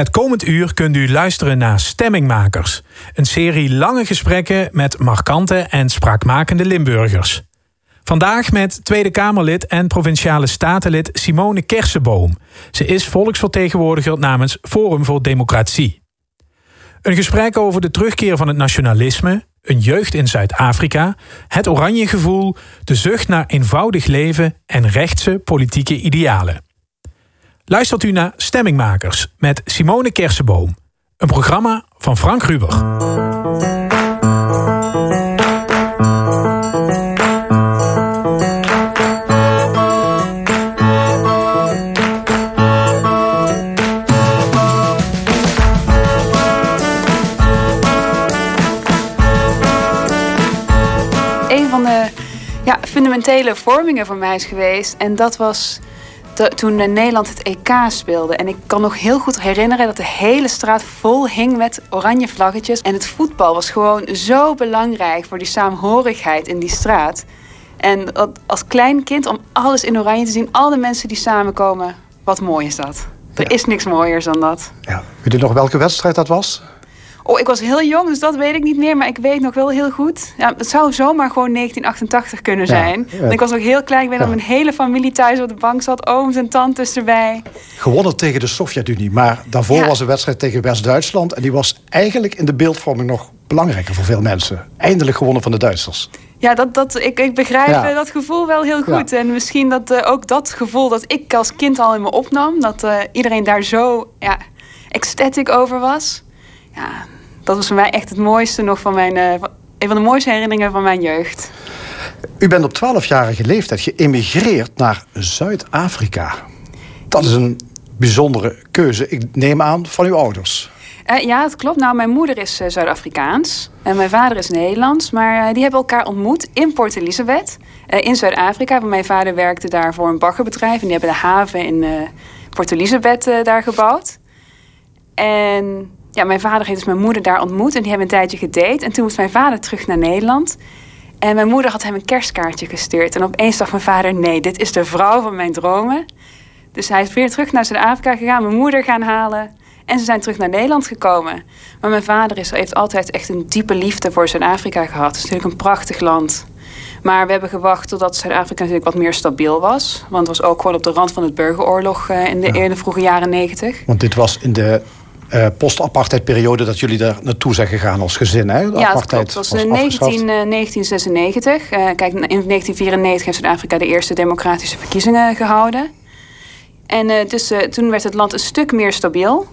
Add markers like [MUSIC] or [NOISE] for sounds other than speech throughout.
Het komend uur kunt u luisteren naar Stemmingmakers, een serie lange gesprekken met markante en spraakmakende Limburgers. Vandaag met Tweede Kamerlid en Provinciale Statenlid Simone Kersenboom. Ze is volksvertegenwoordiger namens Forum voor Democratie. Een gesprek over de terugkeer van het nationalisme, een jeugd in Zuid-Afrika, het oranje gevoel, de zucht naar eenvoudig leven en rechtse politieke idealen. Luistert u naar Stemmingmakers met Simone Kersenboom, een programma van Frank Ruber. een van de ja, fundamentele vormingen voor mij is geweest. En dat was toen Nederland het EK speelde. En ik kan nog heel goed herinneren dat de hele straat vol hing met oranje vlaggetjes. En het voetbal was gewoon zo belangrijk voor die saamhorigheid in die straat. En als klein kind om alles in oranje te zien, al de mensen die samenkomen, wat mooi is dat. Er Ja. is niks mooiers dan dat. Ja. Weet u nog welke wedstrijd dat was? Oh, ik was heel jong, dus dat weet ik niet meer. Maar ik weet nog wel heel goed. Ja, het zou zomaar gewoon 1988 kunnen zijn. ja. Want ik was nog heel klein. Ik weet dat mijn hele familie thuis op de bank zat. Ooms en tantes erbij. Gewonnen tegen de Sovjet-Unie. Maar daarvoor was een wedstrijd tegen West-Duitsland. En die was eigenlijk in de beeldvorming nog belangrijker voor veel mensen. Eindelijk gewonnen van de Duitsers. Ja, dat, dat, ik, ik begrijp Ja. dat gevoel wel heel Ja. goed. En misschien dat eh, ook dat gevoel dat ik als kind al in me opnam. Dat eh, iedereen daar zo ja, ecstatic over was. Ja, dat was voor mij echt het mooiste nog van mijn... eh, een van de mooiste herinneringen van mijn jeugd. U bent op 12-jarige leeftijd geëmigreerd naar Zuid-Afrika. Dat is een bijzondere keuze. Ik neem aan van uw ouders. Eh, ja, het klopt. Nou, mijn moeder is eh, Zuid-Afrikaans en mijn vader is Nederlands. Maar die hebben elkaar ontmoet in Port Elizabeth, in Zuid-Afrika. Want mijn vader werkte daar voor een baggerbedrijf. En die hebben de haven in Port Elizabeth daar gebouwd. En ja, mijn vader heeft dus mijn moeder daar ontmoet. En die hebben een tijdje gedate. En toen moest mijn vader terug naar Nederland. En mijn moeder had hem een kerstkaartje gestuurd. En opeens dacht mijn vader, nee, dit is de vrouw van mijn dromen. Dus hij is weer terug naar Zuid-Afrika gegaan, mijn moeder gaan halen. En ze zijn terug naar Nederland gekomen. Maar mijn vader is, heeft altijd echt een diepe liefde voor Zuid-Afrika gehad. Het is natuurlijk een prachtig land. Maar we hebben gewacht totdat Zuid-Afrika natuurlijk wat meer stabiel was. Want het was ook gewoon op de rand van het burgeroorlog eh, in de, in de vroege jaren negentig. Want dit was in de eh post-apartheidperiode dat jullie daar naartoe zijn gegaan als gezin. Hè? De Ja, dat apartheid klopt. Het was in afgeschaft. 19, eh, 1996. Eh, kijk, in 1994 heeft Zuid-Afrika de eerste democratische verkiezingen gehouden. En eh, dus eh, toen werd het land een stuk meer stabiel.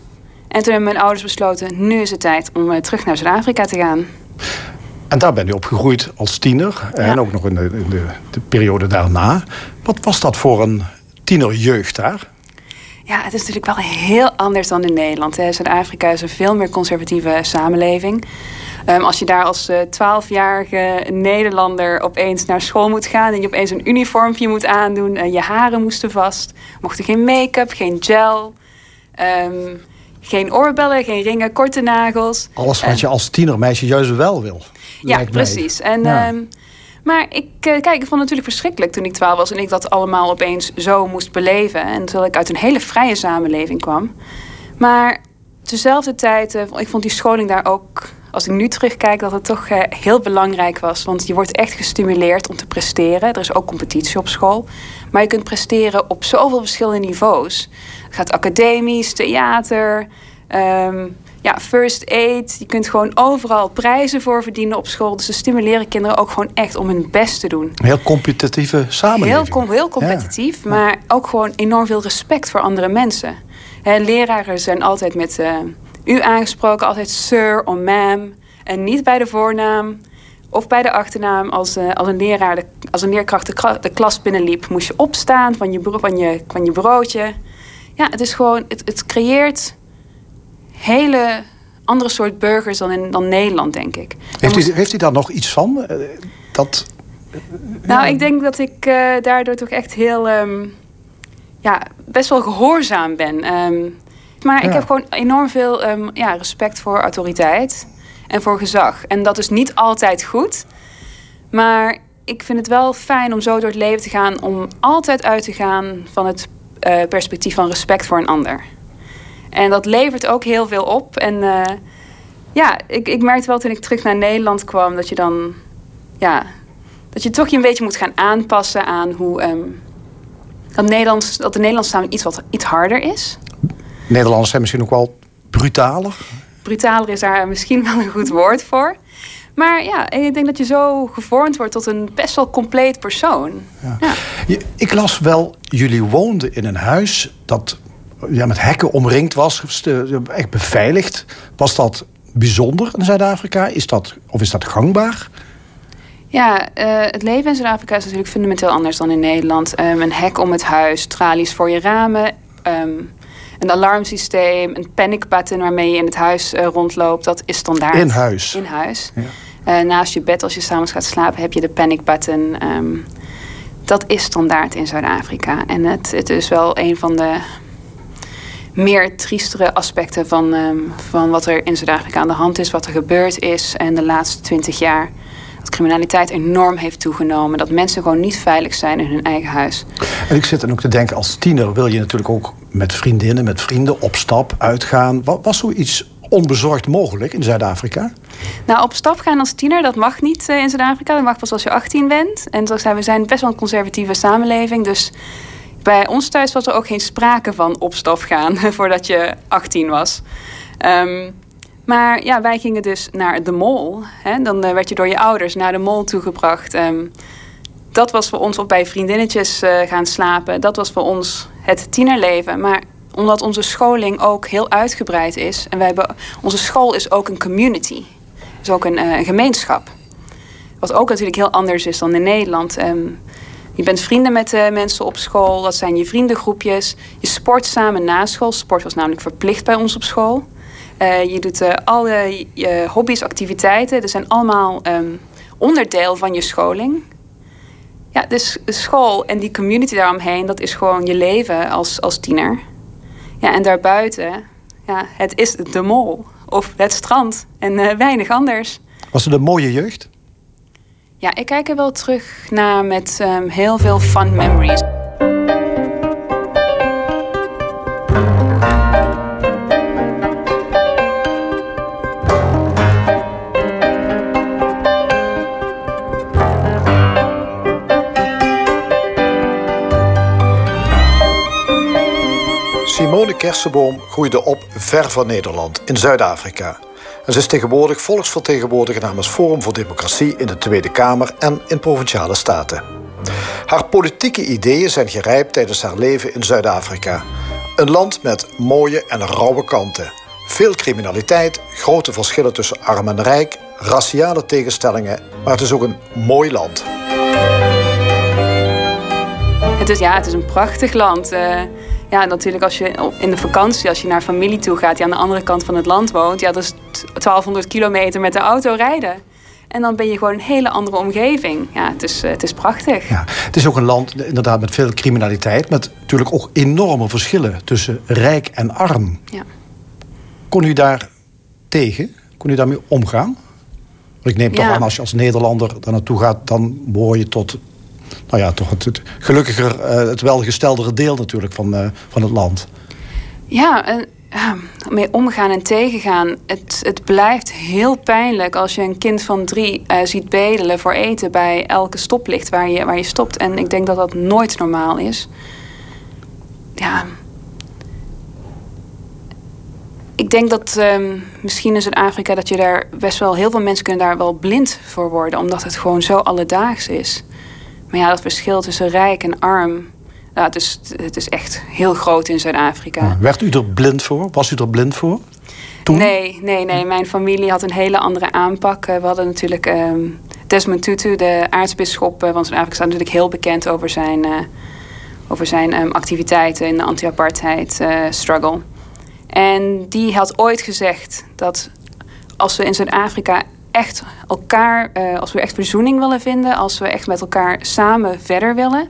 En toen hebben mijn ouders besloten, nu is het tijd om eh, terug naar Zuid-Afrika te gaan. En daar ben u opgegroeid als tiener. Ja. En ook nog in, de, in de, de periode daarna. Wat was dat voor een tienerjeugd daar? Ja, het is natuurlijk wel heel anders dan in Nederland. Zuid-Afrika is een veel meer conservatieve samenleving. Ehm, als je daar als eh, 12-jarige Nederlander opeens naar school moet gaan... en je opeens een uniformpje moet aandoen... en je haren moesten vast, mochten geen make-up, geen gel... ehm, geen oorbellen, geen ringen, korte nagels. Alles wat je als tienermeisje juist wel wil. Ja, precies. En, Ja. ehm, maar ik, eh, kijk, ik vond het natuurlijk verschrikkelijk toen ik 12 was en ik dat allemaal opeens zo moest beleven. En terwijl ik uit een hele vrije samenleving kwam. Maar tezelfde tijd, eh, ik vond die scholing daar ook, als ik nu terugkijk, dat het toch eh, heel belangrijk was. Want je wordt echt gestimuleerd om te presteren. Er is ook competitie op school. Maar je kunt presteren op zoveel verschillende niveaus. Het gaat academisch, theater, ehm, ja, first aid. Je kunt gewoon overal prijzen voor verdienen op school. Dus ze stimuleren kinderen ook gewoon echt om hun best te doen. Een heel competitieve samenleving. Heel, com- heel competitief, maar ook gewoon enorm veel respect voor andere mensen. Hè, leraren zijn altijd met eh, u aangesproken, altijd sir of ma'am. En niet bij de voornaam of bij de achternaam. Als, eh, als, een, leraar de, als een leerkracht de, klas binnenliep, moest je opstaan van je, van je, van je broodje. Ja, het is gewoon, het, het creëert hele andere soort burgers dan in dan Nederland, denk ik. Heeft u, heeft u daar nog iets van? Eh, Dat, Nou, ik denk dat ik eh, daardoor toch echt heel, ehm, ja, best wel gehoorzaam ben. Ehm, maar ik heb gewoon enorm veel ehm, ja, respect voor autoriteit en voor gezag. En dat is niet altijd goed. Maar ik vind het wel fijn om zo door het leven te gaan, om altijd uit te gaan van het eh, perspectief van respect voor een ander. En dat levert ook heel veel op. En ja, ik, ik merkte wel toen ik terug naar Nederland kwam dat je dan, ja, dat je toch je een beetje moet gaan aanpassen aan hoe um, dat, Nederlands, dat de Nederlandse taal iets wat iets harder is. Nederlanders zijn misschien ook wel brutaler. Brutaler is daar misschien wel een goed woord voor. Maar ja, ik denk dat je zo gevormd wordt tot een best wel compleet persoon. Ja. ja. Ik las wel, jullie woonden in een huis dat ja, met hekken omringd was, echt beveiligd. Was dat bijzonder in Zuid-Afrika? Is dat, of is dat gangbaar? Ja, uh, het leven in Zuid-Afrika is natuurlijk fundamenteel anders dan in Nederland. Um, een hek om het huis, tralies voor je ramen, um, een alarmsysteem, een panic button waarmee je in het huis uh, rondloopt. Dat is standaard. In huis? In huis. Ja. Uh, naast je bed, als je s'avonds gaat slapen, heb je de panic button. Um, dat is standaard in Zuid-Afrika. En het, het is wel een van de meer triestere aspecten van, um, van wat er in Zuid-Afrika aan de hand is, wat er gebeurd is en de laatste twintig jaar. Dat criminaliteit enorm heeft toegenomen. Dat mensen gewoon niet veilig zijn in hun eigen huis. En ik zit dan ook te denken, als tiener wil je natuurlijk ook met vriendinnen, met vrienden op stap uitgaan. Was zoiets onbezorgd mogelijk in Zuid-Afrika? Nou, op stap gaan als tiener, dat mag niet uh, in Zuid-Afrika. Dat mag pas als je 18 bent. En zoals zei, we zijn best wel een conservatieve samenleving. Dus bij ons thuis was er ook geen sprake van op stap gaan [LAUGHS] voordat je 18 was. Um, maar ja, wij gingen dus naar de mall. Hè? Dan uh, werd je door je ouders naar de mall toegebracht. Um, dat was voor ons, of bij vriendinnetjes uh, gaan slapen. Dat was voor ons het tienerleven. Maar omdat onze scholing ook heel uitgebreid is. En wij onze school is ook een community. Is ook een, uh, een gemeenschap. Wat ook natuurlijk heel anders is dan in Nederland. Um, je bent vrienden met uh, mensen op school. Dat zijn je vriendengroepjes. Je sport samen na school. Sport was namelijk verplicht bij ons op school. Uh, je doet uh, alle je hobby's, activiteiten. Dat zijn allemaal um, onderdeel van je scholing. Ja, dus school en die community daaromheen, dat is gewoon je leven als, als tiener. Ja, en daarbuiten, ja, het is de mol of het strand en weinig anders. Was het een mooie jeugd? Ja, ik kijk er wel terug naar met um, heel veel fun memories. Simone Kersenboom groeide op ver van Nederland, in Zuid-Afrika. En ze is tegenwoordig volksvertegenwoordiger namens Forum voor Democratie in de Tweede Kamer en in provinciale staten. Haar politieke ideeën zijn gerijpt tijdens haar leven in Zuid-Afrika. Een land met mooie en rauwe kanten. Veel criminaliteit, grote verschillen tussen arm en rijk, raciale tegenstellingen, maar het is ook een mooi land. Het is, ja, het is een prachtig land. Uh ja, natuurlijk als je in de vakantie, als je naar familie toe gaat die aan de andere kant van het land woont, ja, dat is 1200 kilometer met de auto rijden. En dan ben je gewoon een hele andere omgeving. Ja, het is, het is prachtig. Ja, het is ook een land inderdaad met veel criminaliteit. Met natuurlijk ook enorme verschillen tussen rijk en arm. Ja. Kon u daar tegen? Kon u daarmee omgaan? Want ik neem toch aan, als je als Nederlander daar naartoe gaat... dan behoor je tot nou ja, toch het, het gelukkiger, uh, het welgesteldere deel natuurlijk van, uh, van het land. Ja, en uh, mee omgaan en tegengaan. Het, het blijft heel pijnlijk als je een kind van drie ziet bedelen voor eten bij elke stoplicht waar je, waar je stopt. En ik denk dat dat nooit normaal is. Ja. Ik denk dat um, misschien in Zuid-Afrika dat je daar best wel heel veel mensen kunnen daar wel blind voor worden, omdat het gewoon zo alledaags is. Maar ja, dat verschil tussen rijk en arm, ja, het, is, het is echt heel groot in Zuid-Afrika. Ja, werd u er blind voor? Was u er blind voor? Toen? Nee, nee, nee. Mijn familie had een hele andere aanpak. We hadden natuurlijk um, Desmond Tutu, de aartsbisschop van Zuid-Afrika, staat natuurlijk heel bekend over zijn, uh, over zijn um, activiteiten in de anti-apartheid uh, struggle. En die had ooit gezegd dat als we in Zuid-Afrika echt elkaar, uh, als we echt verzoening willen vinden, als we echt met elkaar samen verder willen,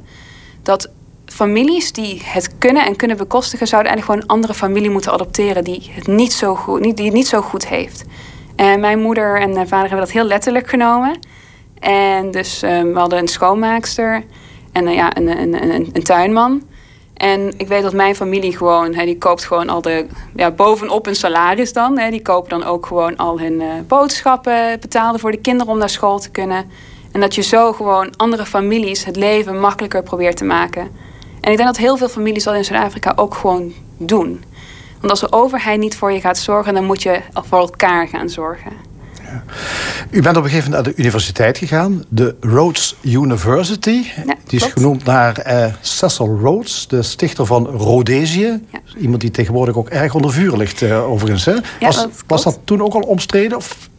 dat families die het kunnen en kunnen bekostigen, zouden eigenlijk gewoon een andere familie moeten adopteren die het niet zo goed, niet, die het niet zo goed heeft. En mijn moeder en mijn vader hebben dat heel letterlijk genomen. En dus um, we hadden een schoonmaakster en uh, ja, een, een, een, een, tuinman. En ik weet dat mijn familie gewoon, hè, die koopt gewoon al de, ja, bovenop hun salaris dan. Hè, die kopen dan ook gewoon al hun uh, boodschappen, betalen voor de kinderen om naar school te kunnen. En dat je zo gewoon andere families het leven makkelijker probeert te maken. En ik denk dat heel veel families al in Zuid-Afrika ook gewoon doen. Want als de overheid niet voor je gaat zorgen, dan moet je voor elkaar gaan zorgen. Ja. U bent op een gegeven moment naar de universiteit gegaan, de Rhodes University. die is genoemd naar uh, Cecil Rhodes, de stichter van Rhodesië. Iemand die tegenwoordig ook erg onder vuur ligt, uh, overigens. Hè? Was, dat was dat toen ook al omstreden? Of?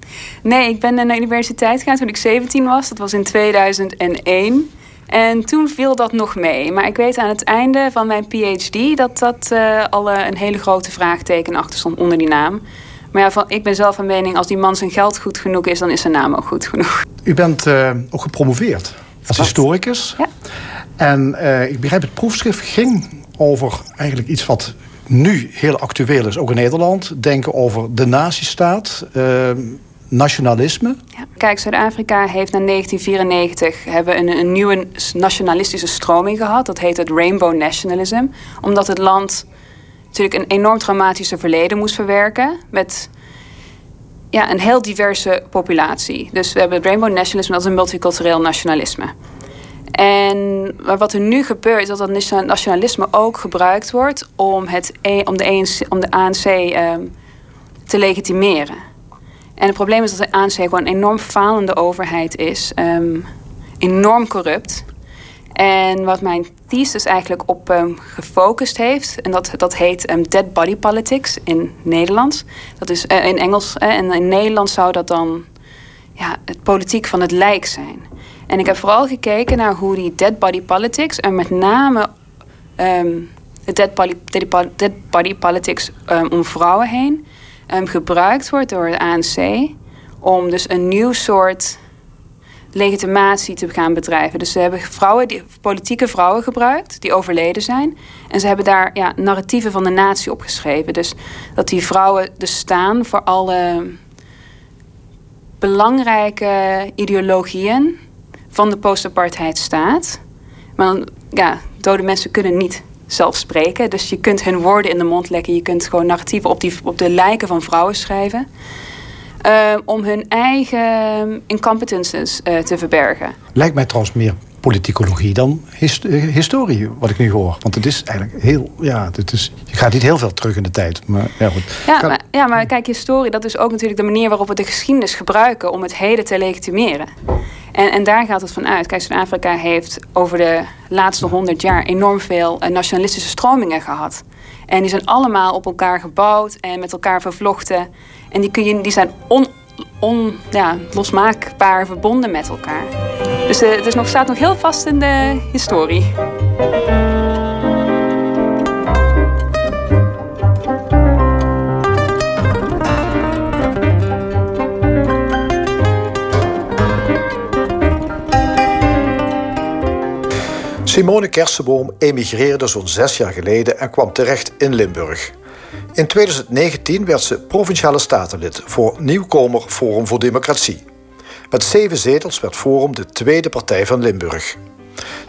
Nee, ik ben naar de universiteit gegaan toen ik 17 was. Dat was in 2001. En toen viel dat nog mee. Maar ik weet aan het einde van mijn PhD dat dat uh, al een hele grote vraagteken achter stond onder die naam. Maar ja, van, ik ben zelf van mening, als die man zijn geld goed genoeg is, dan is zijn naam ook goed genoeg. U bent uh, ook gepromoveerd als historicus. Ja. En uh, ik begrijp, het proefschrift ging over eigenlijk iets wat nu heel actueel is, ook in Nederland. Denken over de nazistaat, uh, nationalisme. Ja. Kijk, Zuid-Afrika heeft na 1994 hebben een, een nieuwe nationalistische stroming gehad. Dat heet het Rainbow Nationalism. Omdat het land natuurlijk een enorm traumatische verleden moest verwerken. Met ja, een heel diverse populatie. Dus we hebben het Rainbow Nationalism, dat is een multicultureel nationalisme. En wat er nu gebeurt, is dat dat nationalisme ook gebruikt wordt om, het, e, om, de, ANC, om de ANC ehm, te legitimeren. En het probleem is dat de ANC gewoon een enorm falende overheid is. Um, enorm corrupt. En wat mijn thesis eigenlijk op um, gefocust heeft, en dat, dat heet um, dead body politics in Nederlands. Dat is uh, in Engels. Uh, en in Nederland zou dat dan ja, het politiek van het lijk zijn. En ik heb vooral gekeken naar hoe die dead body politics, en met name um, de dead body, dead body politics om vrouwen heen, gebruikt wordt door de ANC om dus een nieuw soort legitimatie te gaan bedrijven. Dus ze hebben vrouwen, die, politieke vrouwen gebruikt die overleden zijn. En ze hebben daar ja, narratieven van de natie opgeschreven. Dus dat die vrouwen dus staan voor alle belangrijke ideologieën van de post-apartheid staat. Maar dan, ja, dode mensen kunnen niet zelf spreken. Dus je kunt hun woorden in de mond lekken. Je kunt gewoon narratieven op, die, op de lijken van vrouwen schrijven. Uh, om hun eigen incompetences uh, te verbergen. Lijkt mij trouwens meer politicologie dan hist eh, historie, wat ik nu hoor. Want het is eigenlijk heel, ja, het is, je gaat niet heel veel terug in de tijd. Maar, ja, goed. Ja, maar, ja, maar kijk, historie, dat is ook natuurlijk de manier waarop we de geschiedenis gebruiken om het heden te legitimeren. En, en daar gaat het van uit. Kijk, Zuid-Afrika heeft over de laatste honderd jaar enorm veel nationalistische stromingen gehad. En die zijn allemaal op elkaar gebouwd en met elkaar vervlochten. En die, kun je, die zijn on, on, ja, losmaakbaar verbonden met elkaar. Dus het is nog, staat nog heel vast in de historie. Simone Kersenboom emigreerde zo'n zes jaar geleden en kwam terecht in Limburg. In 2019 werd ze provinciale statenlid voor nieuwkomer Forum voor Democratie. Met zeven zetels werd Forum de tweede partij van Limburg.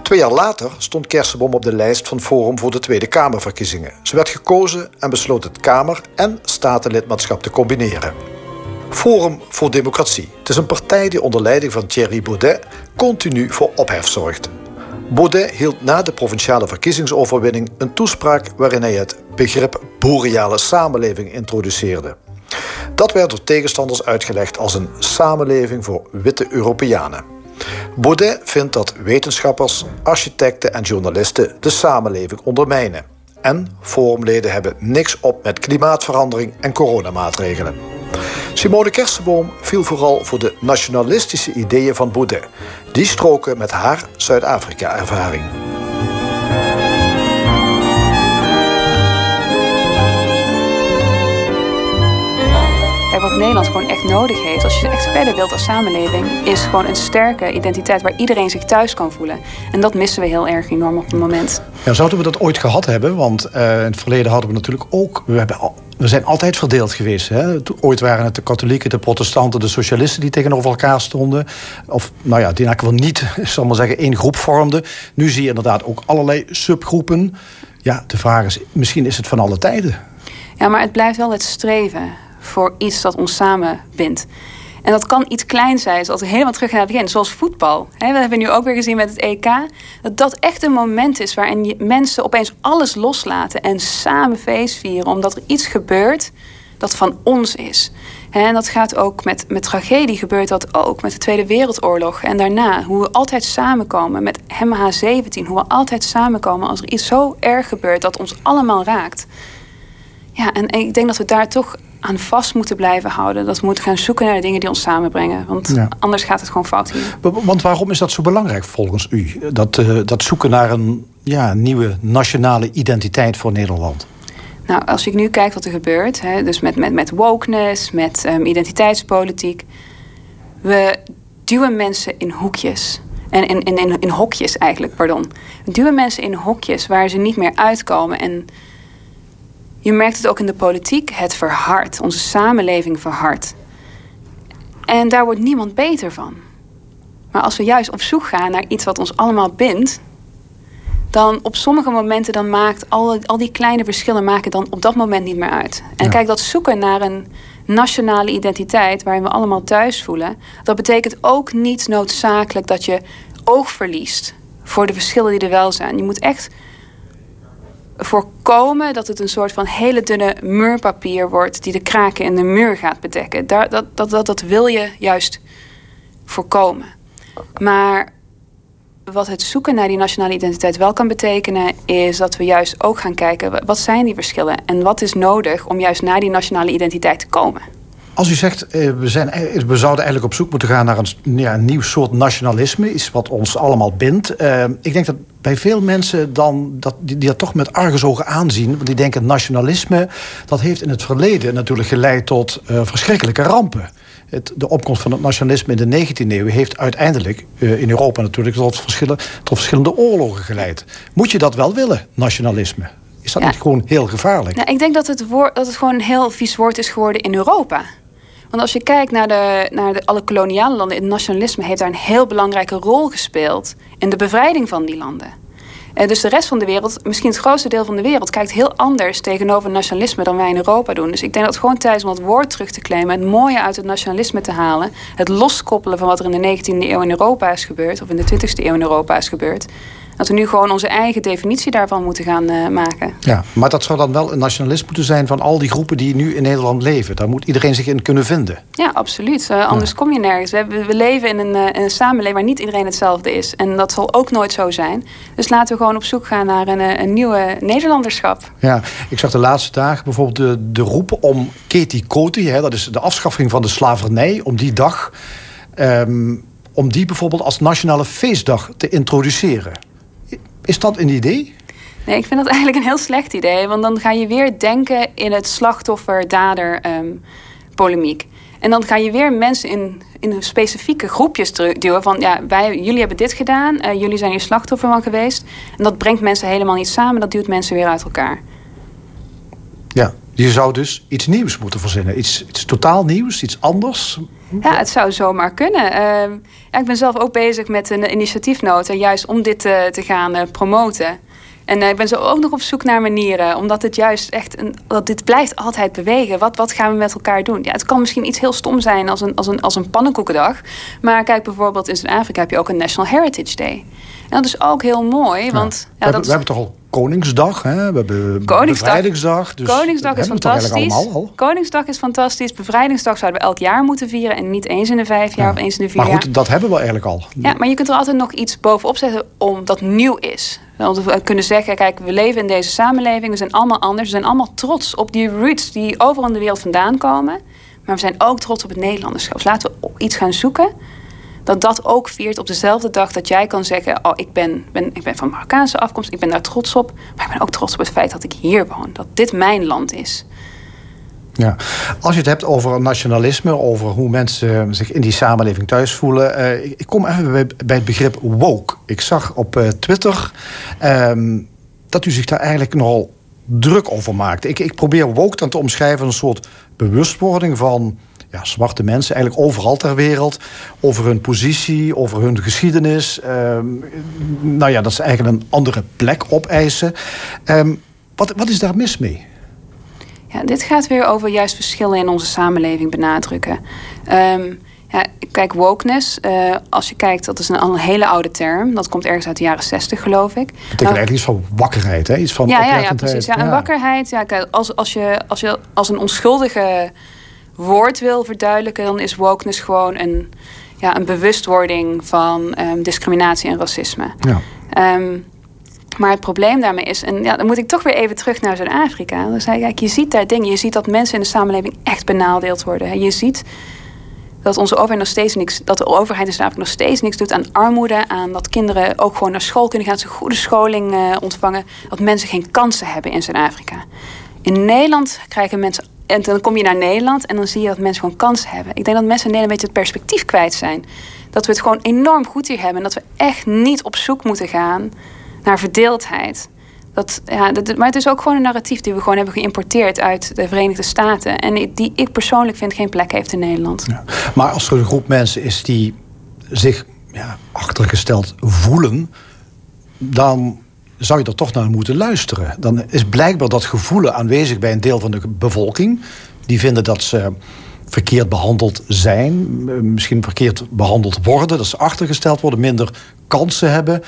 Twee jaar later stond Kersenboom op de lijst van Forum voor de Tweede Kamerverkiezingen. Ze werd gekozen en besloot het Kamer- en statenlidmaatschap te combineren. Forum voor Democratie. Het is een partij die onder leiding van Thierry Baudet continu voor ophef zorgt. Baudet hield na de provinciale verkiezingsoverwinning een toespraak waarin hij het begrip boreale samenleving introduceerde. Dat werd door tegenstanders uitgelegd als een samenleving voor witte Europeanen. Baudet vindt dat wetenschappers, architecten en journalisten de samenleving ondermijnen. En forumleden hebben niks op met klimaatverandering en coronamaatregelen. Simone Kersenboom viel vooral voor de nationalistische ideeën van Baudet. Die stroken met haar Zuid-Afrika-ervaring. Wat Nederland gewoon echt nodig heeft, als je echt verder wilt als samenleving, is gewoon een sterke identiteit waar iedereen zich thuis kan voelen. En dat missen we heel erg enorm op het moment. Ja, zouden we dat ooit gehad hebben? Want uh, in het verleden hadden we natuurlijk ook. We hebben al, we zijn altijd verdeeld geweest. Hè? Ooit waren het de katholieken, de protestanten, de socialisten die tegenover elkaar stonden. Of nou ja, die in elk geval niet, [LAUGHS] zal maar zeggen, één groep vormden. Nu zie je inderdaad ook allerlei subgroepen. Ja, de vraag is, misschien is het van alle tijden. Ja, maar het blijft wel het streven voor iets dat ons samen bindt. En dat kan iets klein zijn, zoals we helemaal terug naar het begin, zoals voetbal. we hebben nu ook weer gezien met het EK, dat dat echt een moment is waarin mensen opeens alles loslaten en samen feest vieren, omdat er iets gebeurt dat van ons is. En dat gaat ook met, met tragedie, gebeurt dat ook met de Tweede Wereldoorlog en daarna. Hoe we altijd samenkomen met MH17, hoe we altijd samenkomen als er iets zo erg gebeurt dat ons allemaal raakt. Ja, en ik denk dat we daar toch aan vast moeten blijven houden. Dat we moeten gaan zoeken naar de dingen die ons samenbrengen. Want anders gaat het gewoon fout hier. Want waarom is dat zo belangrijk volgens u? Dat, uh, dat zoeken naar een ja, nieuwe nationale identiteit voor Nederland? Nou, als ik nu kijk wat er gebeurt, hè, dus met, met, met wokeness, met um, identiteitspolitiek. We duwen mensen in hoekjes. En in, in, in, in hokjes eigenlijk, pardon. We duwen mensen in hokjes waar ze niet meer uitkomen. En je merkt het ook in de politiek. Het verhardt. Onze samenleving verhardt. En daar wordt niemand beter van. Maar als we juist op zoek gaan naar iets wat ons allemaal bindt, dan op sommige momenten dan maakt al, al die kleine verschillen maken dan op dat moment niet meer uit. En kijk, dat zoeken naar een nationale identiteit waarin we allemaal thuis voelen, dat betekent ook niet noodzakelijk dat je oog verliest voor de verschillen die er wel zijn. Je moet echt voorkomen dat het een soort van hele dunne muurpapier wordt die de kraken in de muur gaat bedekken. Daar, dat, dat, dat, wil je juist voorkomen. Maar wat het zoeken naar die nationale identiteit wel kan betekenen, is dat we juist ook gaan kijken wat zijn die verschillen en wat is nodig om juist naar die nationale identiteit te komen. Als u zegt, eh, we, zijn, we zouden eigenlijk op zoek moeten gaan naar een, ja, nieuw soort nationalisme, iets wat ons allemaal bindt. Uh, ik denk dat bij veel mensen dan dat, die, die dat toch met argusogen aanzien. Want die denken nationalisme, dat heeft in het verleden natuurlijk geleid tot uh, verschrikkelijke rampen. Het, de opkomst van het nationalisme in de 19e eeuw heeft uiteindelijk uh, in Europa natuurlijk tot, verschillen, tot verschillende oorlogen geleid. Moet je dat wel willen, nationalisme? Is dat niet gewoon heel gevaarlijk? Nou, ik denk dat het, woord, dat het gewoon een heel vies woord is geworden in Europa. Want als je kijkt naar, de, naar de, alle koloniale landen, het nationalisme heeft daar een heel belangrijke rol gespeeld in de bevrijding van die landen. Uh, dus de rest van de wereld, misschien het grootste deel van de wereld, kijkt heel anders tegenover nationalisme dan wij in Europa doen. Dus ik denk dat het gewoon tijd is om het woord terug te claimen, het mooie uit het nationalisme te halen, het loskoppelen van wat er in de 19e eeuw in Europa is gebeurd, of in de 20e eeuw in Europa is gebeurd dat we nu gewoon onze eigen definitie daarvan moeten gaan uh, maken. Ja, maar dat zou dan wel een nationalist moeten zijn van al die groepen die nu in Nederland leven. Daar moet iedereen zich in kunnen vinden. Ja, absoluut. Uh, anders kom je nergens. We, we leven in een, uh, in een, samenleving waar niet iedereen hetzelfde is. En dat zal ook nooit zo zijn. Dus laten we gewoon op zoek gaan naar een, een nieuwe Nederlanderschap. Ja, ik zag de laatste dagen bijvoorbeeld de, de roepen om Keti Koti, hè, dat is de afschaffing van de slavernij, om die dag. Um, om die bijvoorbeeld als nationale feestdag te introduceren. Is dat een idee? Nee, ik vind dat eigenlijk een heel slecht idee. Want dan ga je weer denken in het slachtoffer-dader-polemiek. Ehm, en dan ga je weer mensen in, in specifieke groepjes duwen. Van ja, wij, jullie hebben dit gedaan, uh, jullie zijn hier slachtoffer van geweest. En dat brengt mensen helemaal niet samen, dat duwt mensen weer uit elkaar. Ja, je zou dus iets nieuws moeten verzinnen. Iets, iets totaal nieuws, iets anders. Ja, het zou zomaar kunnen. Ja, ik ben zelf ook bezig met een initiatiefnota, juist om dit te, te gaan uh, promoten. En uh, ik ben zo ook nog op zoek naar manieren, omdat het juist echt, een, dat dit blijft altijd bewegen. Wat, wat gaan we met elkaar doen? Ja, het kan misschien iets heel stom zijn als een, als een, als een pannenkoekendag. Maar kijk bijvoorbeeld in Zuid-Afrika heb je ook een National Heritage Day. En dat is ook heel mooi, want... Ja, we, hebben, we hebben toch al Koningsdag, hè? we hebben Koningsdag, Bevrijdingsdag. Dus Koningsdag is fantastisch. Koningsdag is fantastisch. Bevrijdingsdag zouden we elk jaar moeten vieren en niet eens in de vijf jaar of eens in de vier jaar. Maar goed, dat hebben we eigenlijk al. Ja, maar je kunt er altijd nog iets bovenop zetten om dat nieuw is. Want we kunnen zeggen, kijk, we leven in deze samenleving, we zijn allemaal anders. We zijn allemaal trots op die roots die overal in de wereld vandaan komen. Maar we zijn ook trots op het Nederlanderschap. Dus laten we iets gaan zoeken dat dat ook viert op dezelfde dag dat jij kan zeggen: Oh, ik ben, ben, ik ben van Marokkaanse afkomst, ik ben daar trots op. Maar ik ben ook trots op het feit dat ik hier woon, dat dit mijn land is. Ja, als je het hebt over nationalisme, over hoe mensen zich in die samenleving thuis voelen. Uh, ik kom even bij, het begrip woke. Ik zag op uh, Twitter um, dat u zich daar eigenlijk nogal druk over maakte. Ik, ik probeer woke dan te omschrijven als een soort bewustwording van ja, zwarte mensen, eigenlijk overal ter wereld, over hun positie, over hun geschiedenis. Ehm, nou ja, dat ze eigenlijk een andere plek opeisen. Ehm, wat, wat is daar mis mee? Ja, dit gaat weer over juist verschillen in onze samenleving benadrukken. Um, ja, kijk, wokeness, uh, als je kijkt, dat is een, een, hele oude term. Dat komt ergens uit de jaren zestig, geloof ik. Dat betekent nou, eigenlijk iets van wakkerheid, hè? Iets van ja, ja, ja, precies. Ja, een wakkerheid. Ja, kijk, als, als, je, als je als een onschuldige woord wil verduidelijken... dan is wokeness gewoon een, ja, een bewustwording van um, discriminatie en racisme. Ja. Um, maar het probleem daarmee is, en ja, dan moet ik toch weer even terug naar Zuid-Afrika. Dan zei kijk, je ziet daar dingen. Je ziet dat mensen in de samenleving echt benadeeld worden. Je ziet dat onze overheid nog steeds niks, dat de overheid in Zuid-Afrika nog steeds niks doet aan armoede, aan dat kinderen ook gewoon naar school kunnen gaan, ze goede scholing uh, ontvangen, dat mensen geen kansen hebben in Zuid-Afrika. In Nederland krijgen mensen, en dan kom je naar Nederland en dan zie je dat mensen gewoon kansen hebben. Ik denk dat mensen in Nederland een beetje het perspectief kwijt zijn. Dat we het gewoon enorm goed hier hebben en dat we echt niet op zoek moeten gaan naar verdeeldheid. Dat, ja, dat, maar het is ook gewoon een narratief die we gewoon hebben geïmporteerd uit de Verenigde Staten. En die ik persoonlijk vind geen plek heeft in Nederland. Ja. Maar als er een groep mensen is die zich ja, achtergesteld voelen, dan zou je er toch naar moeten luisteren. Dan is blijkbaar dat gevoel aanwezig bij een deel van de bevolking. Die vinden dat ze verkeerd behandeld zijn, misschien verkeerd behandeld worden, dat ze achtergesteld worden, minder kansen hebben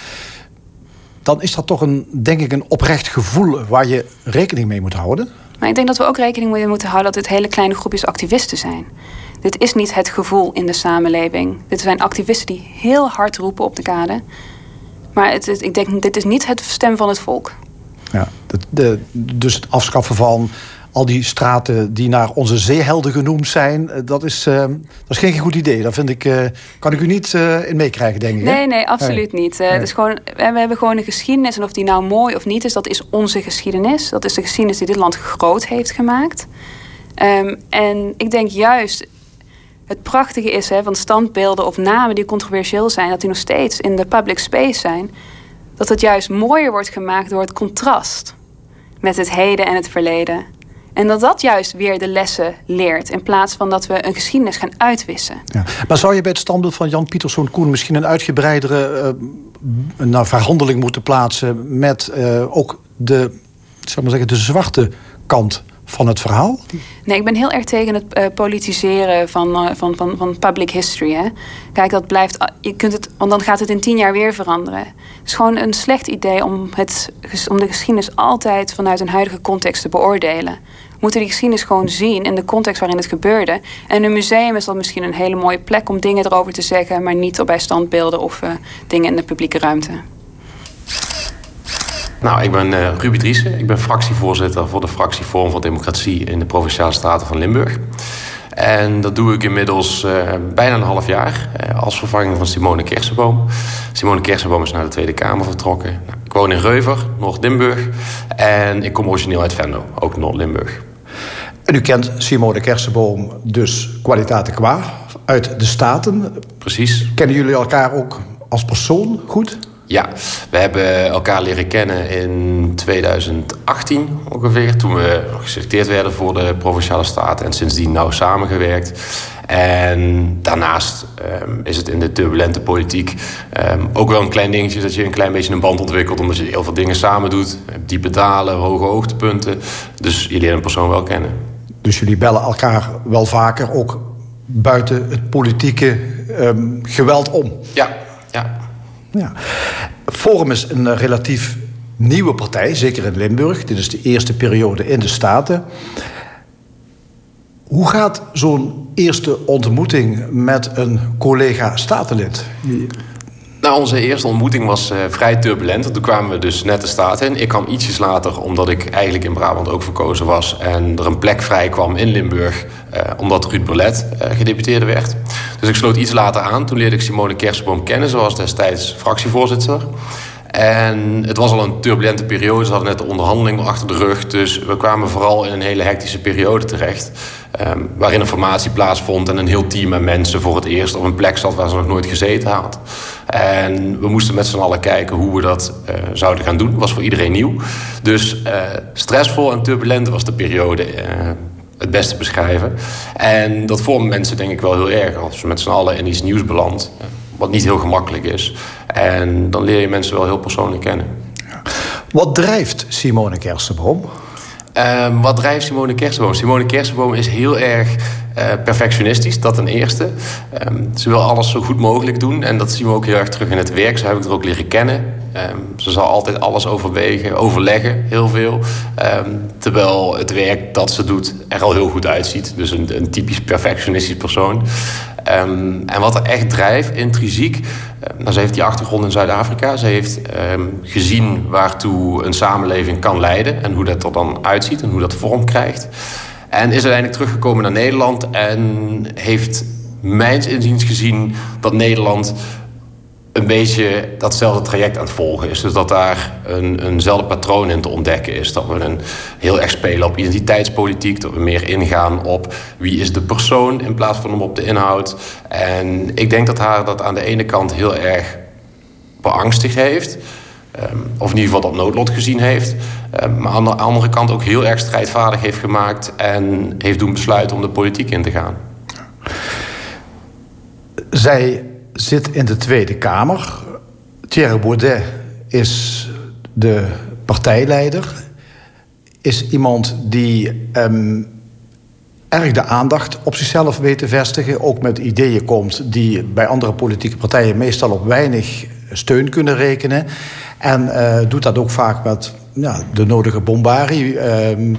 dan is dat toch een, denk ik, een oprecht gevoel waar je rekening mee moet houden. Maar ik denk dat we ook rekening mee moeten houden dat dit hele kleine groepjes activisten zijn. Dit is niet het gevoel in de samenleving. Dit zijn activisten die heel hard roepen op de kade. Maar het, ik denk, dit is niet het stem van het volk. Ja, de, de, dus het afschaffen van al die straten die naar onze zeehelden genoemd zijn, eh, dat is, uh, dat is geen goed idee. Daar vind ik, uh, kan ik u niet uh, in meekrijgen, denk ik. Nee, nee, absoluut niet. Nee. Het is gewoon, we hebben gewoon een geschiedenis. En of die nou mooi of niet is, dat is onze geschiedenis. Dat is de geschiedenis die dit land groot heeft gemaakt. Um, en ik denk juist, het prachtige is hè, van standbeelden of namen die controversieel zijn, dat die nog steeds in de public space zijn. Dat het juist mooier wordt gemaakt door het contrast met het heden en het verleden. En dat dat juist weer de lessen leert. In plaats van dat we een geschiedenis gaan uitwissen. Ja. Maar zou je bij het standbeeld van Jan Pieterszoon Koen misschien een uitgebreidere uh, verhandeling moeten plaatsen met uh, ook de, zeg maar zeggen, de zwarte kant van het verhaal? Nee, ik ben heel erg tegen het uh, politiseren van, uh, van, van, van public history. Hè. Kijk, dat blijft. Je kunt het, want dan gaat het in tien jaar weer veranderen. Het is gewoon een slecht idee om, het, om de geschiedenis altijd vanuit een huidige context te beoordelen. We moeten die geschiedenis gewoon zien in de context waarin het gebeurde. En een museum is dan misschien een hele mooie plek om dingen erover te zeggen, maar niet bij standbeelden of uh, dingen in de publieke ruimte. Nou, ik ben uh, Ruby Driessen. Ik ben fractievoorzitter voor de fractie Forum voor Democratie in de Provinciale Staten van Limburg. En dat doe ik inmiddels uh, bijna een half jaar uh, als vervanging van Simone Kersenboom. Simone Kersenboom is naar de Tweede Kamer vertrokken. Nou, ik woon in Reuver, Noord-Limburg. En ik kom origineel uit Venlo, ook Noord-Limburg. En u kent Simone Kersenboom dus kwaliteiten qua uit de Staten. Precies. Kennen jullie elkaar ook als persoon goed? Ja, we hebben elkaar leren kennen in 2018 ongeveer. Toen we geselecteerd werden voor de Provinciale Staten. En sindsdien nauw samengewerkt. En daarnaast um, is het in de turbulente politiek um, ook wel een klein dingetje... dat je een klein beetje een band ontwikkelt... omdat je heel veel dingen samen doet. Diepe dalen, hoge hoogtepunten. Dus je leert een persoon wel kennen. Dus jullie bellen elkaar wel vaker, ook buiten het politieke um, geweld om? Ja, ja. Ja. Forum is een relatief nieuwe partij, zeker in Limburg. Dit is de eerste periode in de Staten. Hoe gaat zo'n eerste ontmoeting met een collega statenlid? Onze eerste ontmoeting was uh, vrij turbulent. Toen kwamen we dus net de staat in. Ik kwam ietsjes later, omdat ik eigenlijk in Brabant ook verkozen was. En er een plek vrij kwam in Limburg, uh, omdat Ruud Berlet uh, gedeputeerde werd. Dus ik sloot iets later aan. Toen leerde ik Simone Kersenboom kennen, zoals destijds fractievoorzitter. En het was al een turbulente periode. Ze hadden net de onderhandeling achter de rug. Dus we kwamen vooral in een hele hectische periode terecht. Um, waarin een formatie plaatsvond en een heel team aan mensen voor het eerst op een plek zat waar ze nog nooit gezeten had. En we moesten met z'n allen kijken hoe we dat uh, zouden gaan doen. Was voor iedereen nieuw. Dus uh, stressvol en turbulent was de periode. Uh, het beste beschrijven. En dat vormen mensen denk ik wel heel erg. Als je met z'n allen in iets nieuws belandt, wat niet heel gemakkelijk is. En dan leer je mensen wel heel persoonlijk kennen. Wat drijft Simone Kersenboom? Um, wat drijft Simone Kersenboom? Simone Kersenboom is heel erg uh, perfectionistisch, dat ten eerste. Um, ze wil alles zo goed mogelijk doen en dat zien we ook heel erg terug in het werk. Zo heb ik er ook leren kennen. Um, ze zal altijd alles overwegen, overleggen, heel veel. terwijl het werk dat ze doet er al heel goed uitziet. Dus een, een typisch perfectionistisch persoon. Um, en wat er echt drijft, intrinsiek. Nou, ze heeft die achtergrond in Zuid-Afrika. Ze heeft gezien waartoe een samenleving kan leiden. En hoe dat er dan uitziet en hoe dat vorm krijgt. En is uiteindelijk teruggekomen naar Nederland. En heeft mijns inziens gezien dat Nederland een beetje datzelfde traject aan het volgen is. Dus dat daar een, eenzelfde patroon in te ontdekken is. Dat we een, heel erg spelen op identiteitspolitiek. Dat we meer ingaan op wie is de persoon in plaats van op de inhoud. En ik denk dat haar dat aan de ene kant heel erg beangstigd heeft. Ehm, of in ieder geval dat noodlot gezien heeft. Um, maar aan de andere kant ook heel erg strijdvaardig heeft gemaakt. En heeft doen besluiten om de politiek in te gaan. Zij zit in de Tweede Kamer. Thierry Baudet is de partijleider. Is iemand die um, erg de aandacht op zichzelf weet te vestigen. Ook met ideeën komt die bij andere politieke partijen meestal op weinig steun kunnen rekenen. En uh, doet dat ook vaak met ja, de nodige bombarie. Um,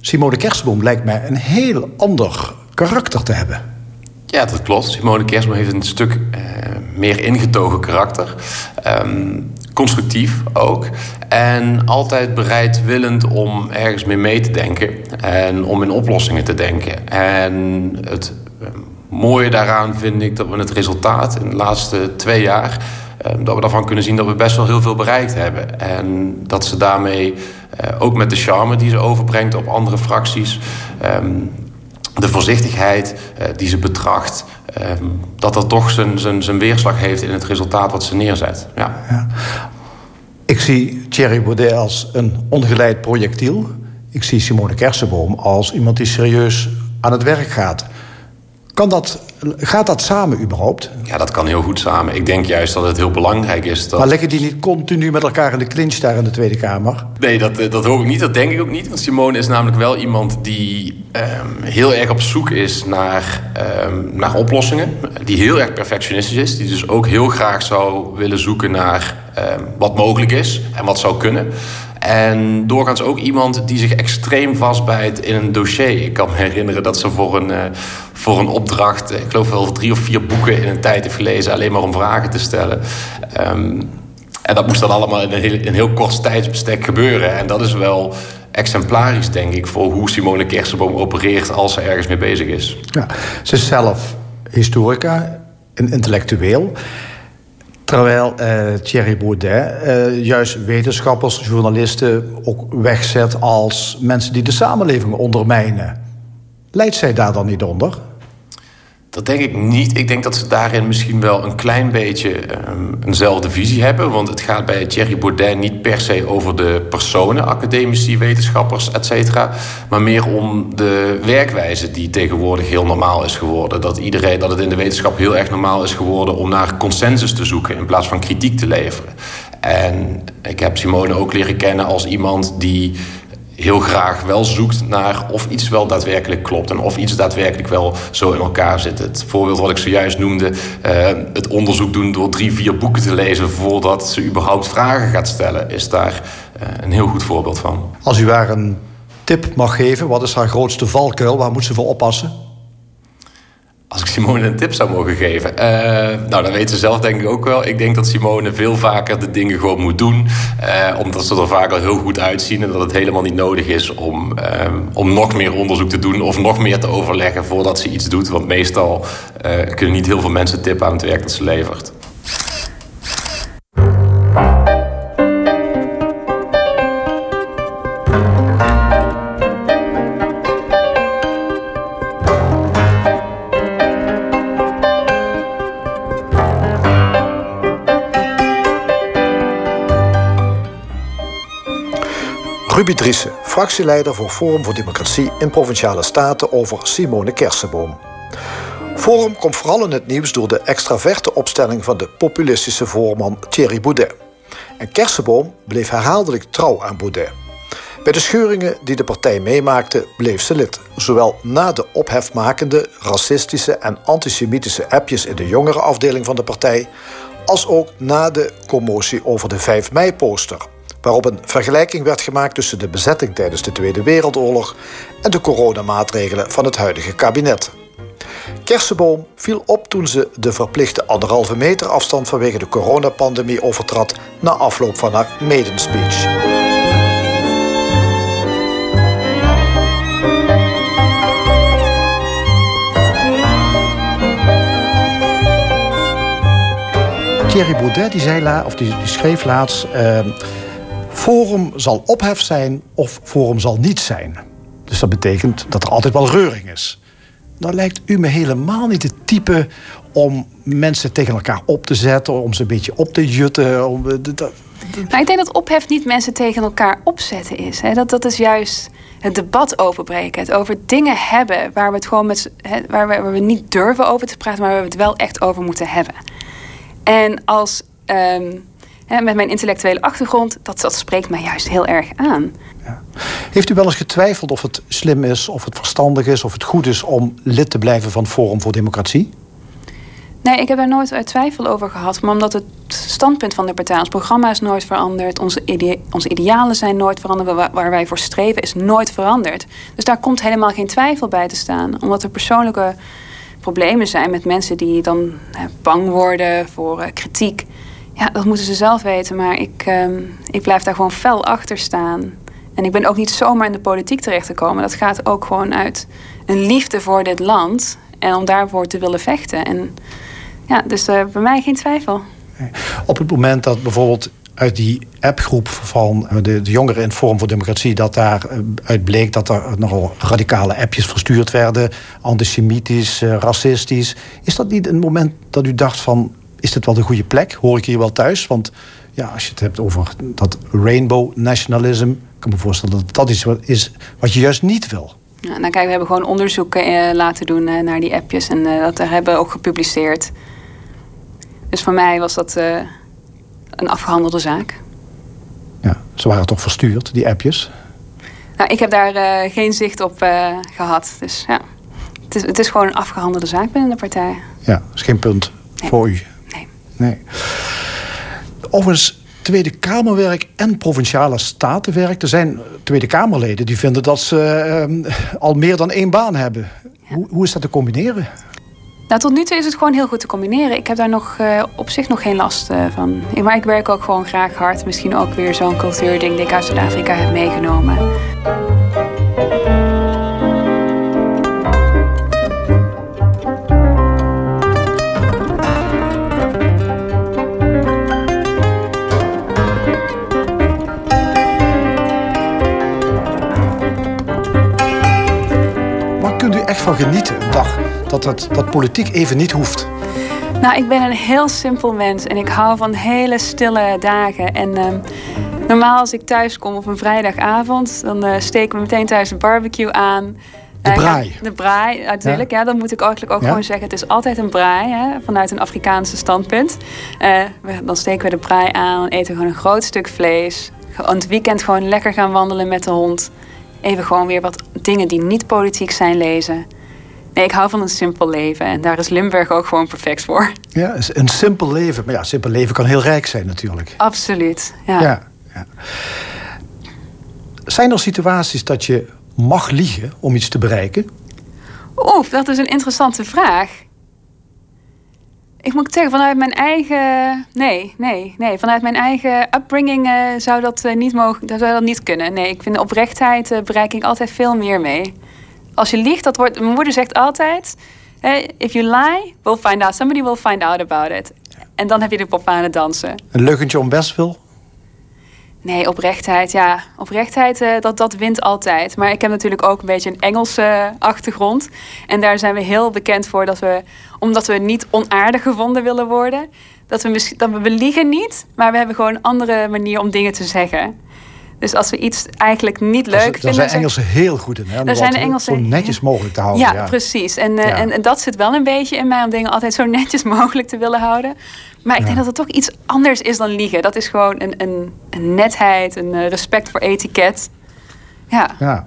Simone Kersenboom lijkt mij een heel ander karakter te hebben. Ja, dat klopt. Simone Kersenboom heeft een stuk uh, meer ingetogen karakter. Um, constructief ook. En altijd bereidwillend om ergens mee mee te denken. En om in oplossingen te denken. En het uh, mooie daaraan vind ik dat we het resultaat in de laatste twee jaar... Um, dat we daarvan kunnen zien dat we best wel heel veel bereikt hebben. En dat ze daarmee, uh, ook met de charme die ze overbrengt op andere fracties... De voorzichtigheid uh, die ze betracht, Ehm, dat dat toch zijn, zijn, zijn weerslag heeft in het resultaat wat ze neerzet. Ja. ja. Ik zie Thierry Baudet als een ongeleid projectiel. Ik zie Simone Kersenboom als iemand die serieus aan het werk gaat. Kan dat, gaat dat samen überhaupt? Ja, dat kan heel goed samen. Ik denk juist dat het heel belangrijk is. Dat... Maar leggen die niet continu met elkaar in de clinch daar in de Tweede Kamer? Nee, dat, eh, dat hoop ik niet. Dat denk ik ook niet. Want Simone is namelijk wel iemand die um, heel erg op zoek is naar, um, naar oplossingen. Die heel erg perfectionistisch is. Die dus ook heel graag zou willen zoeken naar um, wat mogelijk is en wat zou kunnen. En doorgaans ook iemand die zich extreem vastbijt in een dossier. Ik kan me herinneren dat ze voor een, uh, voor een opdracht, ik geloof wel drie of vier boeken in een tijd heeft gelezen, alleen maar om vragen te stellen. Um, en dat moest dan allemaal in een heel, een heel kort tijdsbestek gebeuren. En dat is wel exemplarisch, denk ik, voor hoe Simone Kersenboom opereert als ze ergens mee bezig is. Ja, ze is zelf historica, een intellectueel. Terwijl uh, Thierry Baudet uh, juist wetenschappers, journalisten ook wegzet als mensen die de samenleving ondermijnen. Leidt zij daar dan niet onder? Dat denk ik niet. Ik denk dat ze daarin misschien wel een klein beetje um, eenzelfde visie hebben. Want het gaat bij Thierry Baudet niet per se over de personen, academici, wetenschappers, et cetera. Maar meer om de werkwijze die tegenwoordig heel normaal is geworden. Dat, iedereen, dat het in de wetenschap heel erg normaal is geworden om naar consensus te zoeken in plaats van kritiek te leveren. En ik heb Simone ook leren kennen als iemand die heel graag wel zoekt naar of iets wel daadwerkelijk klopt en of iets daadwerkelijk wel zo in elkaar zit. Het voorbeeld wat ik zojuist noemde, uh, het onderzoek doen door drie, vier boeken te lezen voordat ze überhaupt vragen gaat stellen, is daar uh, een heel goed voorbeeld van. Als u haar een tip mag geven, wat is haar grootste valkuil? Waar moet ze voor oppassen? Als ik Simone een tip zou mogen geven. Uh, nou, dat weet ze zelf denk ik ook wel. Ik denk dat Simone veel vaker de dingen gewoon moet doen. Uh, omdat ze er vaak al heel goed uitzien. En dat het helemaal niet nodig is om, uh, om nog meer onderzoek te doen. Of nog meer te overleggen voordat ze iets doet. Want meestal kunnen niet heel veel mensen tippen aan het werk dat ze levert. Ruby fractieleider voor Forum voor Democratie in Provinciale Staten over Simone Kersenboom. Forum komt vooral in het nieuws door de extraverte opstelling van de populistische voorman Thierry Boudet. En Kersenboom bleef herhaaldelijk trouw aan Boudet. Bij de scheuringen die de partij meemaakte, bleef ze lid. Zowel na de ophefmakende, racistische en antisemitische appjes in de jongere afdeling van de partij, als ook na de commotie over de 5 mei-poster, waarop een vergelijking werd gemaakt tussen de bezetting tijdens de Tweede Wereldoorlog en de coronamaatregelen van het huidige kabinet. Kersenboom viel op toen ze de verplichte anderhalve meter afstand vanwege de coronapandemie overtrad na afloop van haar maiden speech. Thierry Baudet die zei of die, schreef laatst... Uh, Forum zal ophef zijn of Forum zal niet zijn. Dus dat betekent dat er altijd wel reuring is. Dan lijkt u me helemaal niet het type om mensen tegen elkaar op te zetten... om ze een beetje op te jutten. Om, eh, maar ik denk dat ophef niet mensen tegen elkaar opzetten is. Hè? Dat, dat is juist het debat overbreken. Het over dingen hebben waar we het gewoon met, waar we, waar we niet durven over te praten, maar waar we het wel echt over moeten hebben. En als, met mijn intellectuele achtergrond, dat, dat spreekt mij juist heel erg aan. Ja. Heeft u wel eens getwijfeld of het slim is, of het verstandig is, of het goed is om lid te blijven van Forum voor Democratie? Nee, ik heb daar nooit twijfel over gehad. Maar omdat het standpunt van de partij, ons programma is nooit veranderd, onze, onze idealen zijn nooit veranderd, waar wij voor streven is nooit veranderd. Dus daar komt helemaal geen twijfel bij te staan. Omdat er persoonlijke problemen zijn met mensen die dan bang worden voor eh, kritiek. Ja, dat moeten ze zelf weten. Maar ik, ehm, ik blijf daar gewoon fel achter staan. En ik ben ook niet zomaar in de politiek terecht te komen. Dat gaat ook gewoon uit een liefde voor dit land. En om daarvoor te willen vechten. En ja, dus uh, bij mij geen twijfel. Op het moment dat bijvoorbeeld uit die appgroep van de, de, jongeren in Forum voor Democratie... dat daaruit eh, bleek dat er nogal radicale appjes verstuurd werden... antisemitisch, eh, racistisch. Is dat niet een moment dat u dacht van... is dit wel de goede plek? Hoor ik hier wel thuis? Want ja, als je het hebt over dat rainbow nationalism... kan me voorstellen dat dat iets is wat je juist niet wil. Ja, nou kijk, we hebben gewoon onderzoeken eh, laten doen naar die appjes... en dat hebben we ook gepubliceerd. Dus voor mij was dat een afgehandelde zaak. Ja, ze waren toch verstuurd, die appjes? Nou, ik heb daar geen zicht op gehad. Dus ja, het is, het is gewoon een afgehandelde zaak binnen de partij. Ja, dat is geen punt nee. voor u. Nee. Overigens, Tweede Kamerwerk en provinciale statenwerk. Er zijn Tweede Kamerleden die vinden dat ze uh, al meer dan één baan hebben. Ja. Hoe, hoe is dat te combineren? Nou, tot nu toe is het gewoon heel goed te combineren. Ik heb daar nog uh, op zich nog geen last uh, van. Maar ik werk ook gewoon graag hard. Misschien ook weer zo'n cultuurding die ik uit Zuid-Afrika heb meegenomen. Echt van genieten een dag? dat, het, dat politiek even niet hoeft? Nou, ik ben een heel simpel mens en ik hou van hele stille dagen. En uh, normaal als ik thuis kom op een vrijdagavond, dan uh, steken we meteen thuis een barbecue aan. De uh, braai. de braai, natuurlijk. Ja. dan moet ik eigenlijk ook gewoon zeggen: het is altijd een braai, hè, vanuit een Afrikaanse standpunt. Uh, dan steken we de braai aan, eten gewoon een groot stuk vlees. Aan het weekend gewoon lekker gaan wandelen met de hond. Even gewoon weer wat dingen die niet politiek zijn lezen. Nee, ik hou van een simpel leven. En daar is Limburg ook gewoon perfect voor. Ja, een simpel leven. Maar ja, simpel leven kan heel rijk zijn natuurlijk. Absoluut, ja. ja, ja. Zijn er situaties dat je mag liegen om iets te bereiken? Oeh, dat is een interessante vraag. Ik moet zeggen, vanuit mijn eigen. Nee, nee, nee. Vanuit mijn eigen upbringing uh, zou dat uh, niet mogen. Dat zou dat niet kunnen. Nee, ik vind oprechtheid uh, bereik ik altijd veel meer mee als je liegt, dat wordt. Mijn moeder zegt altijd: If you lie, we'll find out. Somebody will find out about it. En dan heb je de pop aan het dansen. Een leugentje om best wil? Nee, oprechtheid, ja. Oprechtheid, uh, dat, dat wint altijd. Maar ik heb natuurlijk ook een beetje een Engelse achtergrond. En daar zijn we heel bekend voor dat we, omdat we niet onaardig gevonden willen worden, dat we, dat we liegen niet, maar we hebben gewoon een andere manier om dingen te zeggen. Dus als we iets eigenlijk niet leuk vinden... Daar zijn Engelsen heel goed in. Hè? Daar zijn de Engelsen... Zo netjes mogelijk te houden. Ja, ja. precies. En, uh, en, en, dat zit wel een beetje in mij om dingen altijd zo netjes [LAUGHS] mogelijk te willen houden. Maar ik denk dat het toch iets anders is dan liegen. Dat is gewoon een, een, een netheid, een respect voor etiket. Ja. ja.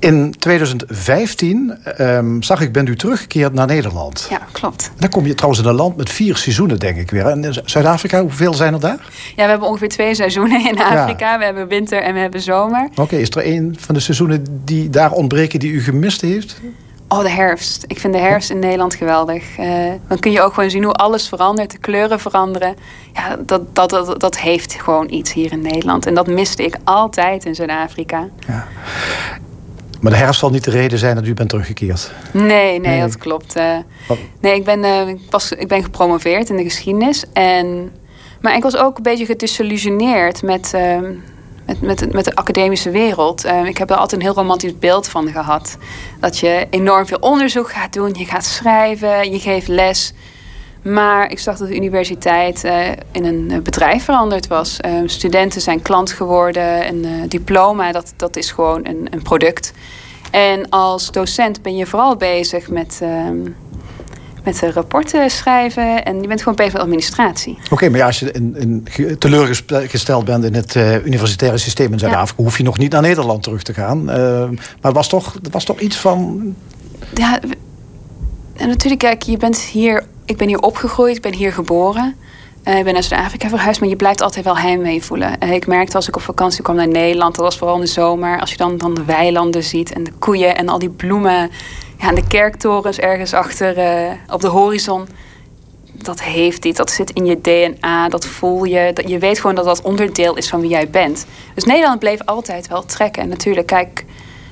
In 2015 um, zag ik, bent u teruggekeerd naar Nederland. Ja, klopt. Dan kom je trouwens in een land met vier seizoenen, denk ik weer. En Zuid-Afrika, hoeveel zijn er daar? Ja, we hebben ongeveer twee seizoenen in Afrika. We hebben winter en we hebben zomer. Oké, is er een van de seizoenen die daar ontbreken die u gemist heeft? Oh, de herfst. Ik vind de herfst in Nederland geweldig. Uh, dan kun je ook gewoon zien hoe alles verandert, de kleuren veranderen. Ja, dat, dat, dat, dat heeft gewoon iets hier in Nederland. En dat miste ik altijd in Zuid-Afrika. Ja. Maar de herfst zal niet de reden zijn dat u bent teruggekeerd. Nee, nee, dat klopt. Uh, nee, ik ben, uh, ik, was, ik ben gepromoveerd in de geschiedenis. En, maar ik was ook een beetje gedesillusioneerd met, uh, met, met, met de academische wereld. ik heb er altijd een heel romantisch beeld van gehad. Dat je enorm veel onderzoek gaat doen, je gaat schrijven, je geeft les. Maar ik zag dat de universiteit uh, in een bedrijf veranderd was. Uh, studenten zijn klant geworden. Een uh, diploma, dat, dat is gewoon een, een product. En als docent ben je vooral bezig met, ehm, met rapporten schrijven. En je bent gewoon bezig met administratie. Oké, maar ja, als je teleurgesteld bent in het universitaire systeem in Zuid-Afrika... hoef je nog niet naar Nederland terug te gaan. maar het was toch, was toch iets van... Ja, en natuurlijk, kijk, je bent hier ik ben hier opgegroeid, ik ben hier geboren. Uh, ik ben naar Zuid-Afrika verhuisd, maar je blijft altijd wel heimwee voelen. Uh, ik merkte als ik op vakantie kwam naar Nederland, dat was vooral in de zomer. Als je dan, dan de weilanden ziet en de koeien en al die bloemen. Ja, en de kerktorens ergens achter uh, op de horizon. Dat heeft iets, dat zit in je DNA, dat voel je. Dat, je weet gewoon dat dat onderdeel is van wie jij bent. Dus Nederland bleef altijd wel trekken. En natuurlijk, kijk,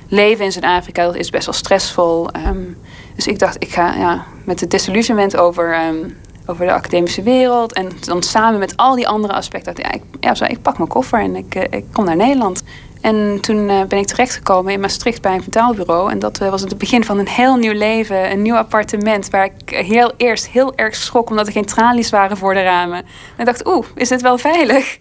leven in Zuid-Afrika is best wel stressvol. Um, dus ik dacht, ik ga ja, met het desillusionment over, um, over de academische wereld. En dan samen met al die andere aspecten. Ja, ik, ja, zo, ik pak mijn koffer en ik, uh, ik kom naar Nederland. En toen uh, ben ik terechtgekomen in Maastricht bij een vertaalbureau. En dat uh, was het begin van een heel nieuw leven. Een nieuw appartement waar ik heel eerst heel erg schrok... omdat er geen tralies waren voor de ramen. En ik dacht, oeh, is dit wel veilig?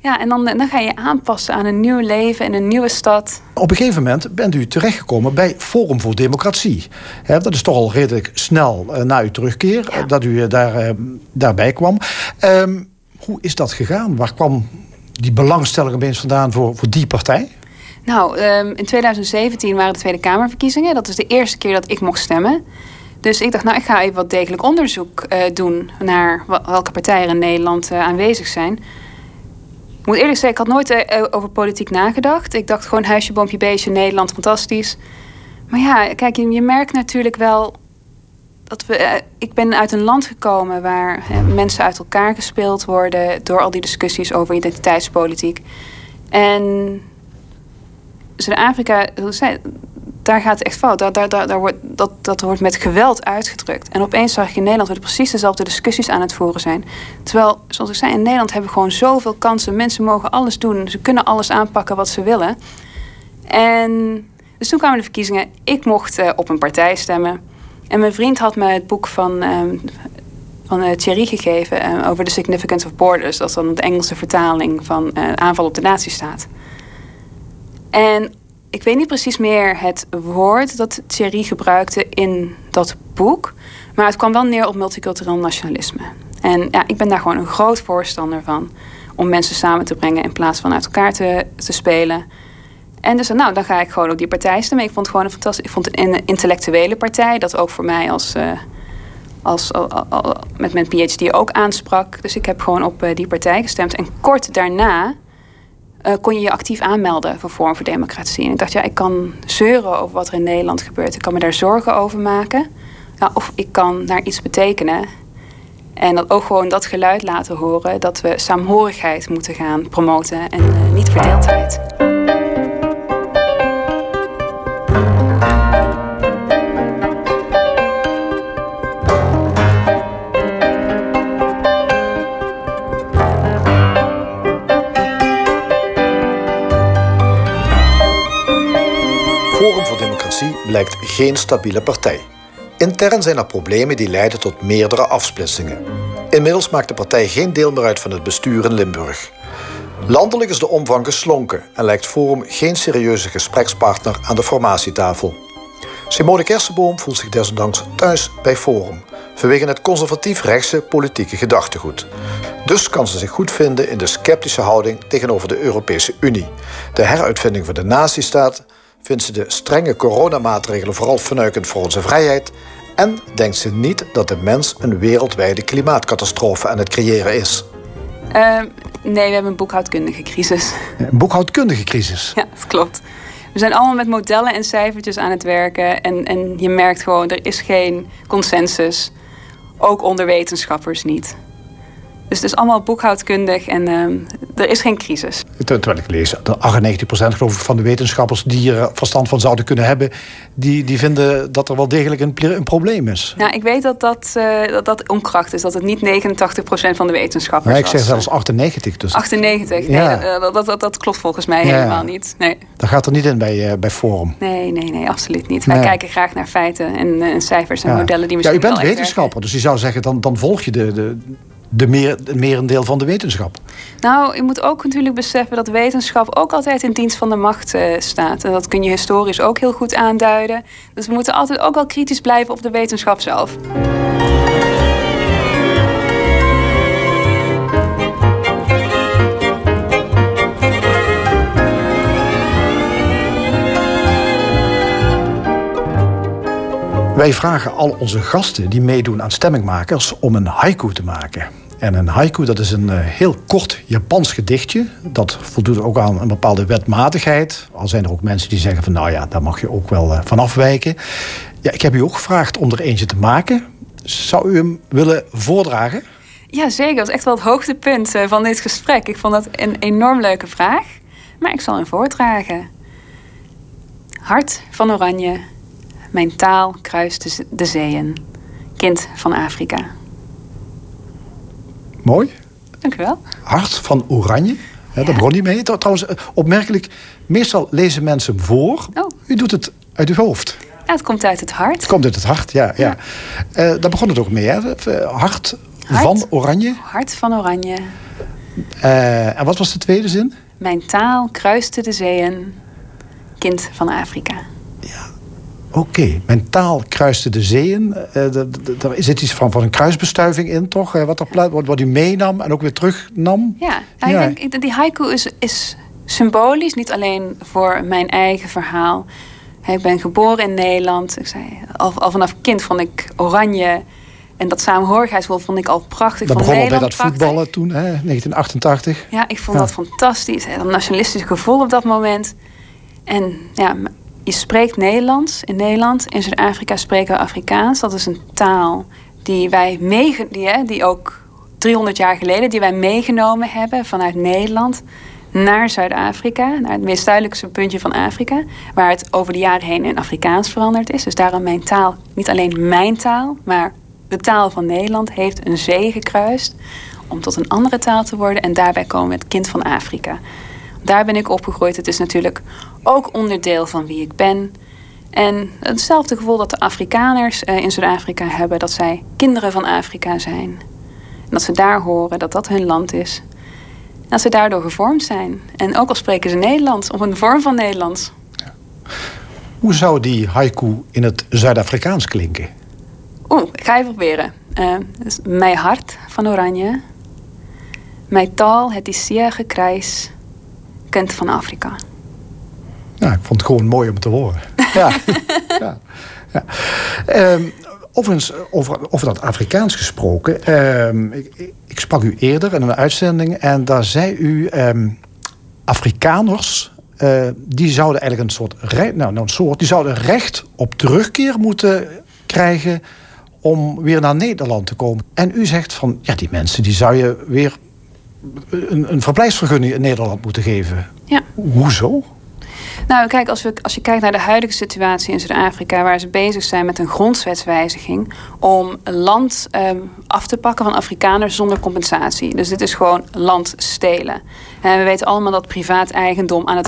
Ja, en dan, dan ga je aanpassen aan een nieuw leven in een nieuwe stad. Op een gegeven moment bent u terechtgekomen bij Forum voor Democratie. dat is toch al redelijk snel uh, na uw terugkeer dat u uh, daar, daarbij kwam. Ehm, hoe is dat gegaan? Waar kwam die belangstelling opeens vandaan voor, voor die partij? Nou, um, in 2017 waren de Tweede Kamerverkiezingen. Dat is de eerste keer dat ik mocht stemmen. Dus ik dacht, nou, ik ga even wat degelijk onderzoek doen naar welke partijen in Nederland aanwezig zijn moet eerlijk zeggen, ik had nooit eh, over politiek nagedacht. Ik dacht gewoon huisje, boompje, beestje, Nederland, fantastisch. Maar ja, kijk, je, merkt natuurlijk wel dat we. Eh, ik ben uit een land gekomen waar mensen uit elkaar gespeeld worden door al die discussies over identiteitspolitiek. En Zuid-Afrika, daar gaat het echt fout. Daar, daar, daar, wordt, dat, dat wordt met geweld uitgedrukt. En opeens zag ik in Nederland dat precies dezelfde discussies aan het voeren zijn. Terwijl, zoals ik zei, in Nederland hebben we gewoon zoveel kansen. Mensen mogen alles doen. Ze kunnen alles aanpakken wat ze willen. En dus toen kwamen de verkiezingen. Ik mocht uh, op een partij stemmen. En mijn vriend had me het boek van, um, van uh, Thierry gegeven uh, over The Significance of Borders. Dat is dan de Engelse vertaling van aanval op de natiestaat. En ik weet niet precies meer het woord dat Thierry gebruikte in dat boek. Maar het kwam wel neer op multicultureel nationalisme. En ja, ik ben daar gewoon een groot voorstander van. Om mensen samen te brengen in plaats van uit elkaar te, te spelen. En dus nou, dan ga ik gewoon op die partij stemmen. Ik vond het gewoon een fantastisch. Ik vond het een intellectuele partij. Dat ook voor mij als, uh, als, met mijn PhD ook aansprak. Dus ik heb gewoon op uh, die partij gestemd. En kort daarna uh, kon je je actief aanmelden voor Forum voor Democratie. En ik dacht, ja, ik kan zeuren over wat er in Nederland gebeurt. Ik kan me daar zorgen over maken. Nou, of ik kan daar iets betekenen. En dat ook gewoon dat geluid laten horen dat we saamhorigheid moeten gaan promoten en uh, niet verdeeldheid. Blijkt geen stabiele partij. Intern zijn er problemen die leiden tot meerdere afsplitsingen. Inmiddels maakt de partij geen deel meer uit van het bestuur in Limburg. Landelijk is de omvang geslonken en lijkt Forum geen serieuze gesprekspartner aan de formatietafel. Simone Kersenboom voelt zich desondanks thuis bij Forum vanwege het conservatief-rechtse politieke gedachtegoed. Dus kan ze zich goed vinden in de sceptische houding tegenover de Europese Unie. De heruitvinding van de nazistaat vindt ze de strenge coronamaatregelen vooral vernuikend voor onze vrijheid en denkt ze niet dat de mens een wereldwijde klimaatcatastrofe aan het creëren is. Uh, nee, we hebben een boekhoudkundige crisis. Een boekhoudkundige crisis? Ja, dat klopt. We zijn allemaal met modellen en cijfertjes aan het werken. En, en je merkt gewoon, er is geen consensus. Ook onder wetenschappers niet. Dus het is allemaal boekhoudkundig en uh, er is geen crisis. Terwijl ik lees, dat 98% geloof ik van de wetenschappers die er verstand van zouden kunnen hebben, die, die vinden dat er wel degelijk een, een probleem is. Nou, ik weet dat dat, uh, dat, dat onkracht is, dat het niet 89% van de wetenschappers is. ik zeg zelfs 98. Dus 98, nee, dat, dat, dat, dat, klopt volgens mij ja. helemaal niet. Nee. Dat gaat er niet in bij, uh, bij Forum. Nee, nee, nee, absoluut niet. Wij kijken graag naar feiten en, en cijfers en modellen die misschien Ja, u bent wetenschapper, dus je zou zeggen, dan, dan volg je de, de de meer, het merendeel van de wetenschap. Nou, je moet ook natuurlijk beseffen dat wetenschap ook altijd in dienst van de macht uh, staat. En dat kun je historisch ook heel goed aanduiden. Dus we moeten altijd ook wel kritisch blijven op de wetenschap zelf. Wij vragen al onze gasten die meedoen aan stemmingmakers om een haiku te maken. En een haiku, dat is een heel kort Japans gedichtje. Dat voldoet ook aan een bepaalde wetmatigheid. Al zijn er ook mensen die zeggen van nou ja, daar mag je ook wel van afwijken. Ja, ik heb u ook gevraagd om er eentje te maken. Zou u hem willen voordragen? Ja, zeker. Dat is echt wel het hoogtepunt van dit gesprek. Ik vond dat een enorm leuke vraag. Maar ik zal hem voordragen. Hart van Oranje mijn taal kruist de zeeën. Kind van Afrika. Mooi. Dank u wel. Hart van Oranje. Ja, daar begon hij mee. Trouwens, eh, opmerkelijk, meestal lezen mensen voor. Oh. U doet het uit uw hoofd. Ja, het komt uit het hart. Het komt uit het hart, ja. ja. ja. Uh, daar begon het ook mee, hè? Eh, hart, hart van Oranje. Hart van Oranje. Uh, en wat was de tweede zin? Mijn taal kruiste de zeeën. Kind van Afrika. Oké, okay. mijn taal kruiste de zeeën. Er zit iets van, van een kruisbestuiving in, toch? Uh, wat, er, wat, wat u meenam en ook weer terugnam. Ja, nou, ja. Ik denk, die haiku is, is symbolisch, niet alleen voor mijn eigen verhaal. Ik ben geboren in Nederland. Ik zei, al, al vanaf kind vond ik oranje. En dat samenhorigheidsgevoel vond ik al prachtig. Dat begon al bij dat prachtig. voetballen toen, hè, 1988. Ja, ik vond Ja. dat fantastisch. Dat nationalistisch gevoel op dat moment. En ja, je spreekt Nederlands in Nederland. In Zuid-Afrika spreken we Afrikaans. Dat is een taal die wij meege die, hè, die ook 300 jaar geleden, die wij meegenomen hebben vanuit Nederland naar Zuid-Afrika, naar het meest zuidelijkste puntje van Afrika, waar het over de jaren heen in Afrikaans veranderd is. Dus daarom mijn taal, niet alleen mijn taal, maar de taal van Nederland heeft een zee gekruist om tot een andere taal te worden. En daarbij komen we het kind van Afrika. Daar ben ik opgegroeid. Het is natuurlijk ook onderdeel van wie ik ben. En hetzelfde gevoel dat de Afrikaners eh, in Zuid-Afrika hebben, dat zij kinderen van Afrika zijn. En dat ze daar horen dat dat hun land is. En dat ze daardoor gevormd zijn. En ook al spreken ze Nederlands, of een vorm van Nederlands. Hoe zou die haiku in het Zuid-Afrikaans klinken? Oeh, ik ga even proberen. Uh, dus mijn hart van oranje. Mijn taal, het is zeer gekrijs. Kind van Afrika. Nou, ik vond het gewoon mooi om te horen. Ja. [LAUGHS] ja. ja. Um, overigens, over, over dat Afrikaans gesproken. Um, ik, ik, sprak u eerder in een uitzending en daar zei u... Um, Afrikaners, uh, die zouden eigenlijk een soort... Recht, nou, nou, een soort, die zouden recht op terugkeer moeten krijgen... om weer naar Nederland te komen. En u zegt van, ja, die mensen die zou je weer... een, een verblijfsvergunning in Nederland moeten geven. Ja. Hoezo? Nou, kijk, als, we, als je kijkt naar de huidige situatie in Zuid-Afrika, waar ze bezig zijn met een grondwetswijziging om land um, af te pakken van Afrikaners zonder compensatie. Dus dit is gewoon land stelen. En we weten allemaal dat privaat eigendom aan het